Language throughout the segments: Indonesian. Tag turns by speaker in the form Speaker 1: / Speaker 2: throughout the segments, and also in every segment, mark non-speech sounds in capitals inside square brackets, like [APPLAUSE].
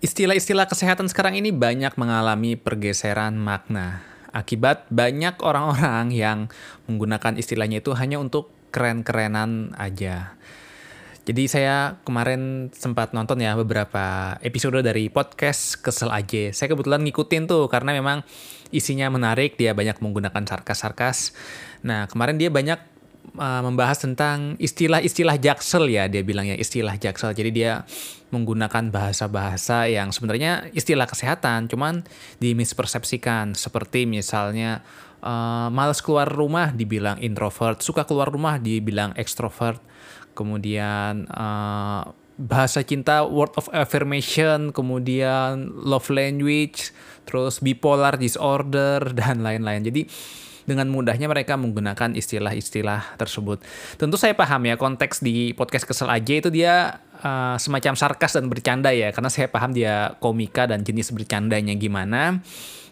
Speaker 1: Istilah-istilah kesehatan sekarang ini banyak mengalami pergeseran makna. Akibat banyak orang-orang yang menggunakan istilahnya itu hanya untuk keren-kerenan aja. Jadi saya kemarin sempat nonton ya beberapa episode dari podcast Kesel aja. Saya kebetulan ngikutin tuh karena memang isinya menarik, dia banyak menggunakan sarkas-sarkas. Nah, kemarin dia banyak uh, membahas tentang istilah-istilah jaksel ya, dia bilangnya istilah jaksel. Jadi dia menggunakan bahasa-bahasa yang sebenarnya istilah kesehatan, cuman dimispersepsikan. Seperti misalnya uh, males keluar rumah dibilang introvert, suka keluar rumah dibilang extrovert, kemudian uh, bahasa cinta word of affirmation, kemudian love language, terus bipolar disorder [LAUGHS] dan lain-lain. Jadi dengan mudahnya mereka menggunakan istilah-istilah tersebut. Tentu saya paham ya konteks di podcast kesel aja itu dia uh, semacam sarkas dan bercanda ya karena saya paham dia komika dan jenis bercandanya gimana.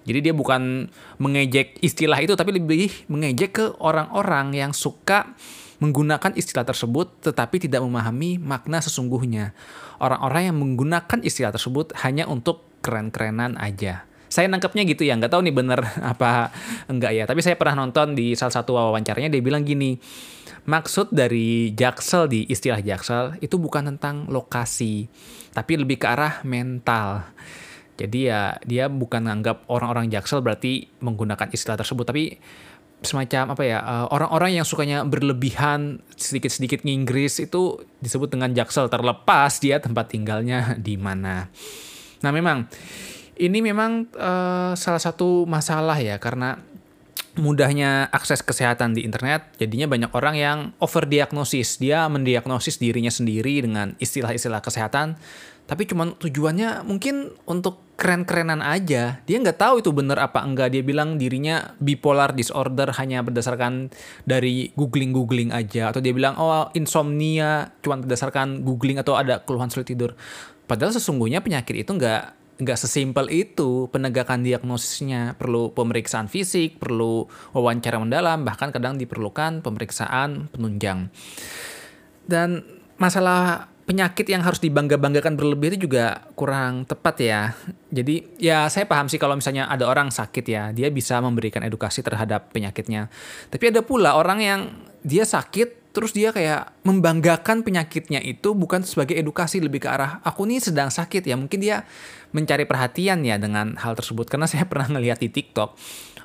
Speaker 1: Jadi dia bukan mengejek istilah itu tapi lebih mengejek ke orang-orang yang suka menggunakan istilah tersebut tetapi tidak memahami makna sesungguhnya. Orang-orang yang menggunakan istilah tersebut hanya untuk keren-kerenan aja saya nangkepnya gitu ya nggak tahu nih bener [LAUGHS] apa enggak ya tapi saya pernah nonton di salah satu wawancaranya dia bilang gini maksud dari jaksel di istilah jaksel itu bukan tentang lokasi tapi lebih ke arah mental jadi ya dia bukan menganggap orang-orang jaksel berarti menggunakan istilah tersebut tapi semacam apa ya eh, orang-orang yang sukanya berlebihan sedikit-sedikit nginggris itu disebut dengan jaksel terlepas dia tempat tinggalnya di mana. Nah memang ini memang uh, salah satu masalah ya karena mudahnya akses kesehatan di internet, jadinya banyak orang yang overdiagnosis. Dia mendiagnosis dirinya sendiri dengan istilah-istilah kesehatan, tapi cuma tujuannya mungkin untuk keren-kerenan aja. Dia nggak tahu itu bener apa enggak. Dia bilang dirinya bipolar disorder hanya berdasarkan dari googling-googling aja. Atau dia bilang, oh insomnia cuma berdasarkan googling atau ada keluhan sulit tidur. Padahal sesungguhnya penyakit itu nggak nggak sesimpel itu penegakan diagnosisnya perlu pemeriksaan fisik perlu wawancara mendalam bahkan kadang diperlukan pemeriksaan penunjang dan masalah penyakit yang harus dibangga-banggakan berlebih itu juga kurang tepat ya. Jadi ya saya paham sih kalau misalnya ada orang sakit ya, dia bisa memberikan edukasi terhadap penyakitnya. Tapi ada pula orang yang dia sakit terus dia kayak membanggakan penyakitnya itu bukan sebagai edukasi lebih ke arah aku nih sedang sakit ya. Mungkin dia mencari perhatian ya dengan hal tersebut. Karena [LAUGHS] saya pernah ngelihat di TikTok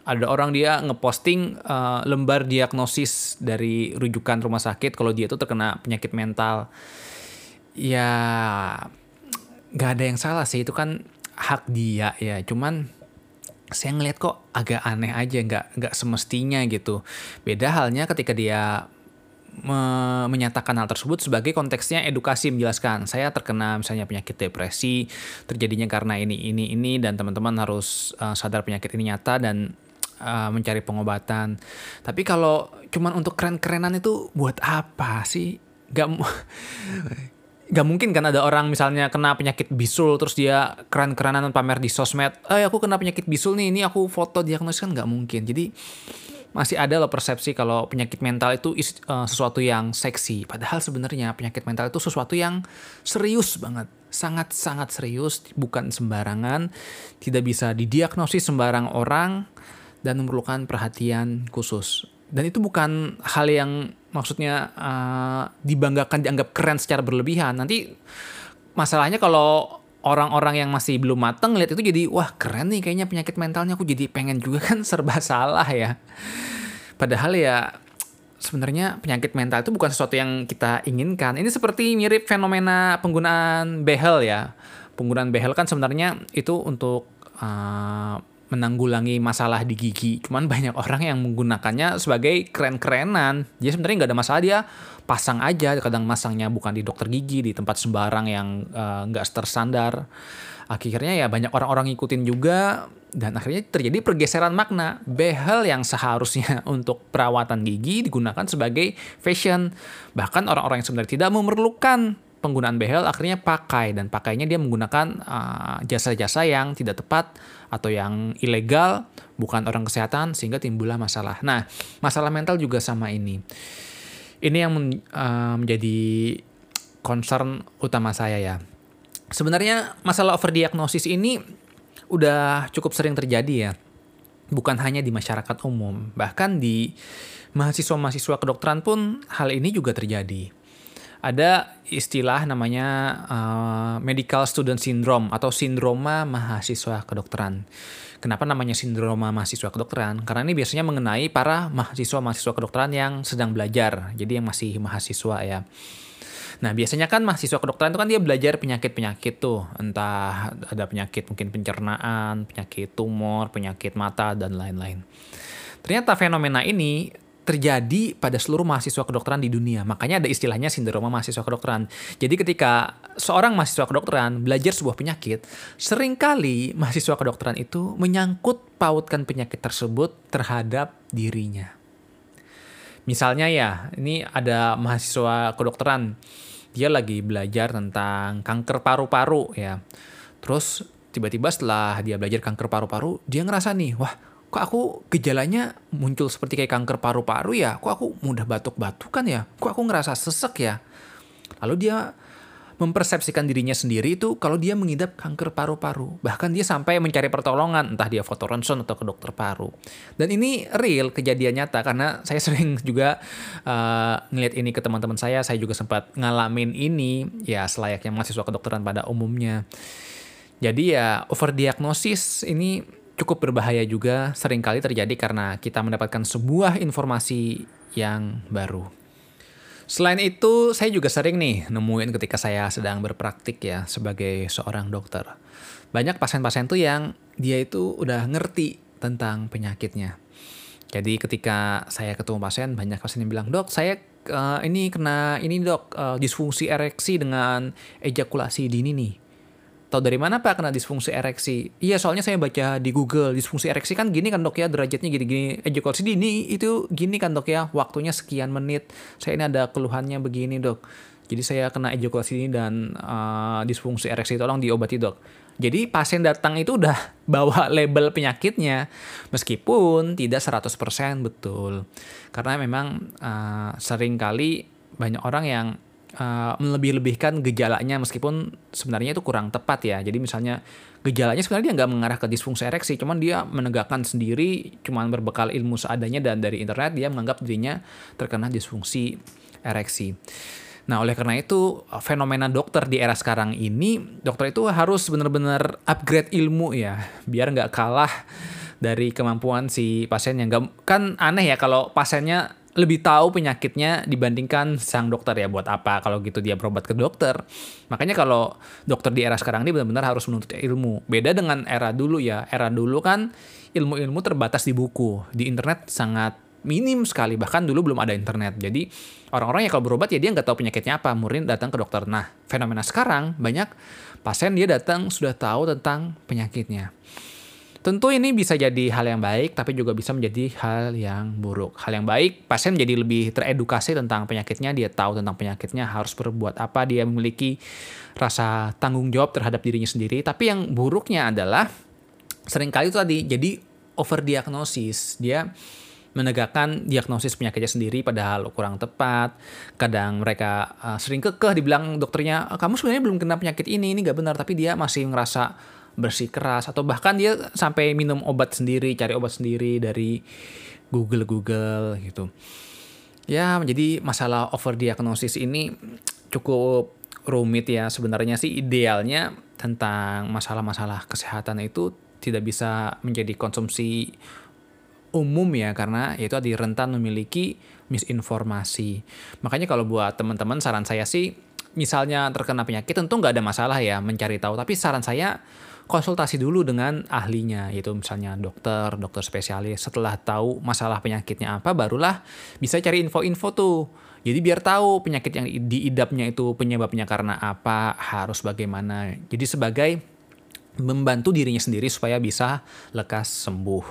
Speaker 1: ada orang dia ngeposting uh, lembar diagnosis dari rujukan rumah sakit kalau dia itu terkena penyakit mental. Ya nggak ada yang salah sih itu kan hak dia ya. Cuman saya ngeliat kok agak aneh aja nggak nggak semestinya gitu. Beda halnya ketika dia me menyatakan hal tersebut sebagai konteksnya edukasi menjelaskan saya terkena misalnya penyakit depresi terjadinya karena ini ini ini dan teman-teman harus uh, sadar penyakit ini nyata dan uh, mencari pengobatan. Tapi kalau cuman untuk keren-kerenan itu buat apa sih? Gak [LAUGHS] gak mungkin kan ada orang misalnya kena penyakit bisul terus dia keren-kerenan pamer di sosmed eh aku kena penyakit bisul nih ini aku foto diagnosis kan gak mungkin. Jadi masih ada loh persepsi kalau penyakit mental itu is, uh, sesuatu yang seksi. Padahal sebenarnya penyakit mental itu sesuatu yang serius banget. Sangat-sangat serius, bukan sembarangan. Tidak bisa didiagnosis sembarang orang dan memerlukan perhatian khusus. Dan itu bukan hal yang maksudnya uh, dibanggakan, dianggap keren secara berlebihan. Nanti masalahnya kalau orang-orang yang masih belum mateng lihat itu jadi wah keren nih kayaknya penyakit mentalnya aku jadi pengen juga kan [LAUGHS] serba salah ya. Padahal ya sebenarnya penyakit mental itu bukan sesuatu yang kita inginkan. Ini seperti mirip fenomena penggunaan behel ya. Penggunaan behel kan sebenarnya itu untuk uh, menanggulangi masalah di gigi. Cuman banyak orang yang menggunakannya sebagai keren-kerenan. Jadi sebenarnya nggak ada masalah dia pasang aja. Kadang masangnya bukan di dokter gigi, di tempat sembarang yang eh, nggak uh, terstandar. Akhirnya ya banyak orang-orang ngikutin juga dan akhirnya terjadi pergeseran makna. Behel yang seharusnya [LAUGHS] untuk perawatan gigi digunakan sebagai fashion. Bahkan orang-orang yang sebenarnya tidak memerlukan penggunaan behel akhirnya pakai dan pakainya dia menggunakan uh, jasa-jasa uh, yang tidak tepat atau yang ilegal bukan orang kesehatan sehingga timbullah masalah. Nah, masalah mental juga sama ini. Ini yang men, uh, menjadi concern utama saya ya. Sebenarnya masalah overdiagnosis ini udah cukup sering terjadi ya. Bukan hanya di masyarakat umum, bahkan di mahasiswa-mahasiswa kedokteran pun hal ini juga terjadi. Ada istilah namanya uh, medical student syndrome atau sindroma mahasiswa kedokteran. Kenapa namanya sindroma mahasiswa kedokteran? Karena ini biasanya mengenai para mahasiswa-mahasiswa kedokteran yang sedang belajar, jadi yang masih mahasiswa ya. Nah, biasanya kan mahasiswa kedokteran itu kan dia belajar penyakit-penyakit tuh. Entah ada penyakit mungkin pencernaan, penyakit tumor, penyakit mata, dan lain-lain. Ternyata fenomena ini terjadi pada seluruh mahasiswa kedokteran di dunia. Makanya ada istilahnya sindroma mahasiswa kedokteran. Jadi ketika seorang mahasiswa kedokteran belajar sebuah penyakit, sering kali mahasiswa kedokteran itu menyangkut pautkan penyakit tersebut terhadap dirinya. Misalnya ya, ini ada mahasiswa kedokteran dia lagi belajar tentang kanker paru-paru ya. Terus tiba-tiba setelah dia belajar kanker paru-paru, dia ngerasa nih, wah kok aku gejalanya muncul seperti kayak kanker paru-paru ya? Kok aku mudah batuk-batukan ya? Kok aku ngerasa sesek ya? Lalu dia mempersepsikan dirinya sendiri itu kalau dia mengidap kanker paru-paru. Bahkan dia sampai mencari pertolongan, entah dia foto ronsen atau ke dokter paru. Dan ini real kejadian nyata karena saya [LAUGHS] sering juga uh, ngeliat ini ke teman-teman saya. Saya juga sempat ngalamin ini ya selayaknya mahasiswa kedokteran pada umumnya. Jadi ya overdiagnosis ini cukup berbahaya juga sering kali terjadi karena kita mendapatkan sebuah informasi yang baru. Selain itu, saya juga sering nih nemuin ketika saya sedang berpraktik ya sebagai seorang dokter. Banyak pasien-pasien tuh yang dia itu udah ngerti tentang penyakitnya. Jadi ketika saya ketemu pasien, banyak pasien yang bilang, dok, saya uh, ini kena ini dok, uh, disfungsi ereksi dengan ejakulasi dini nih. Tahu dari mana Pak kena disfungsi ereksi? Iya, soalnya saya baca di Google, disfungsi ereksi kan gini kan dok ya, derajatnya gini-gini. Ejakulasi dini itu gini kan dok ya, waktunya sekian menit. Saya ini ada keluhannya begini dok. Jadi saya kena ejakulasi ini dan uh, disfungsi ereksi, tolong diobati dok. Jadi pasien datang itu udah [LAUGHS] bawa label penyakitnya, meskipun tidak 100% betul. Karena memang uh, sering kali banyak orang yang uh, melebih-lebihkan gejalanya meskipun sebenarnya itu kurang tepat ya. Jadi misalnya gejalanya sebenarnya dia nggak mengarah ke disfungsi ereksi, cuman dia menegakkan sendiri, cuman berbekal ilmu seadanya dan dari internet dia menganggap dirinya terkena disfungsi ereksi. Nah, oleh karena itu, fenomena dokter di era sekarang ini, dokter itu harus benar-benar upgrade ilmu ya, biar nggak kalah dari kemampuan si pasien yang gak, kan aneh ya kalau pasiennya lebih tahu penyakitnya dibandingkan sang dokter ya buat apa kalau gitu dia berobat ke dokter. Makanya kalau dokter di era sekarang ini benar-benar harus menuntut ilmu. Beda dengan era dulu ya. Era dulu kan ilmu-ilmu terbatas di buku. Di internet sangat minim sekali bahkan dulu belum ada internet. Jadi orang-orang yang kalau berobat ya dia nggak tahu penyakitnya apa, murni datang ke dokter. Nah, fenomena sekarang banyak pasien dia datang sudah tahu tentang penyakitnya. Tentu ini bisa jadi hal yang baik, tapi juga bisa menjadi hal yang buruk. Hal yang baik, pasien menjadi lebih teredukasi tentang penyakitnya, dia tahu tentang penyakitnya, harus berbuat apa, dia memiliki rasa tanggung jawab terhadap dirinya sendiri. Tapi yang buruknya adalah sering kali itu tadi jadi overdiagnosis. Dia menegakkan diagnosis penyakitnya sendiri padahal kurang tepat. Kadang mereka uh, sering kekeh dibilang dokternya, kamu sebenarnya belum kena penyakit ini, ini nggak benar, tapi dia masih ngerasa bersikeras atau bahkan dia sampai minum obat sendiri, cari obat sendiri dari Google Google gitu. Ya, jadi masalah overdiagnosis ini cukup rumit ya. Sebenarnya sih idealnya tentang masalah-masalah kesehatan itu tidak bisa menjadi konsumsi umum ya karena itu di rentan memiliki misinformasi. Makanya kalau buat teman-teman saran saya sih misalnya terkena penyakit tentu nggak ada masalah ya mencari tahu tapi saran saya konsultasi dulu dengan ahlinya, yaitu misalnya dokter, dokter spesialis. Setelah tahu masalah penyakitnya apa, barulah bisa cari info-info tuh. Jadi biar tahu penyakit yang diidapnya itu penyebabnya karena apa, harus bagaimana. Jadi sebagai membantu dirinya sendiri supaya bisa lekas sembuh.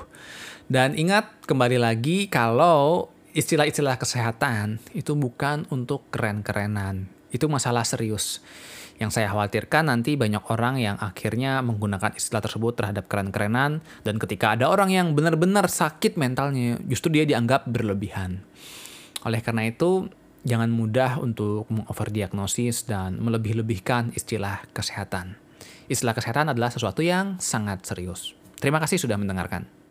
Speaker 1: Dan ingat kembali lagi kalau istilah-istilah kesehatan itu bukan untuk keren-kerenan. Itu masalah serius. Yang saya khawatirkan nanti banyak orang yang akhirnya menggunakan istilah tersebut terhadap keren-kerenan dan ketika ada orang yang benar-benar sakit mentalnya justru dia dianggap berlebihan. Oleh karena itu jangan mudah untuk mengoverdiagnosis dan melebih-lebihkan istilah kesehatan. Istilah kesehatan adalah sesuatu yang sangat serius. Terima kasih sudah mendengarkan.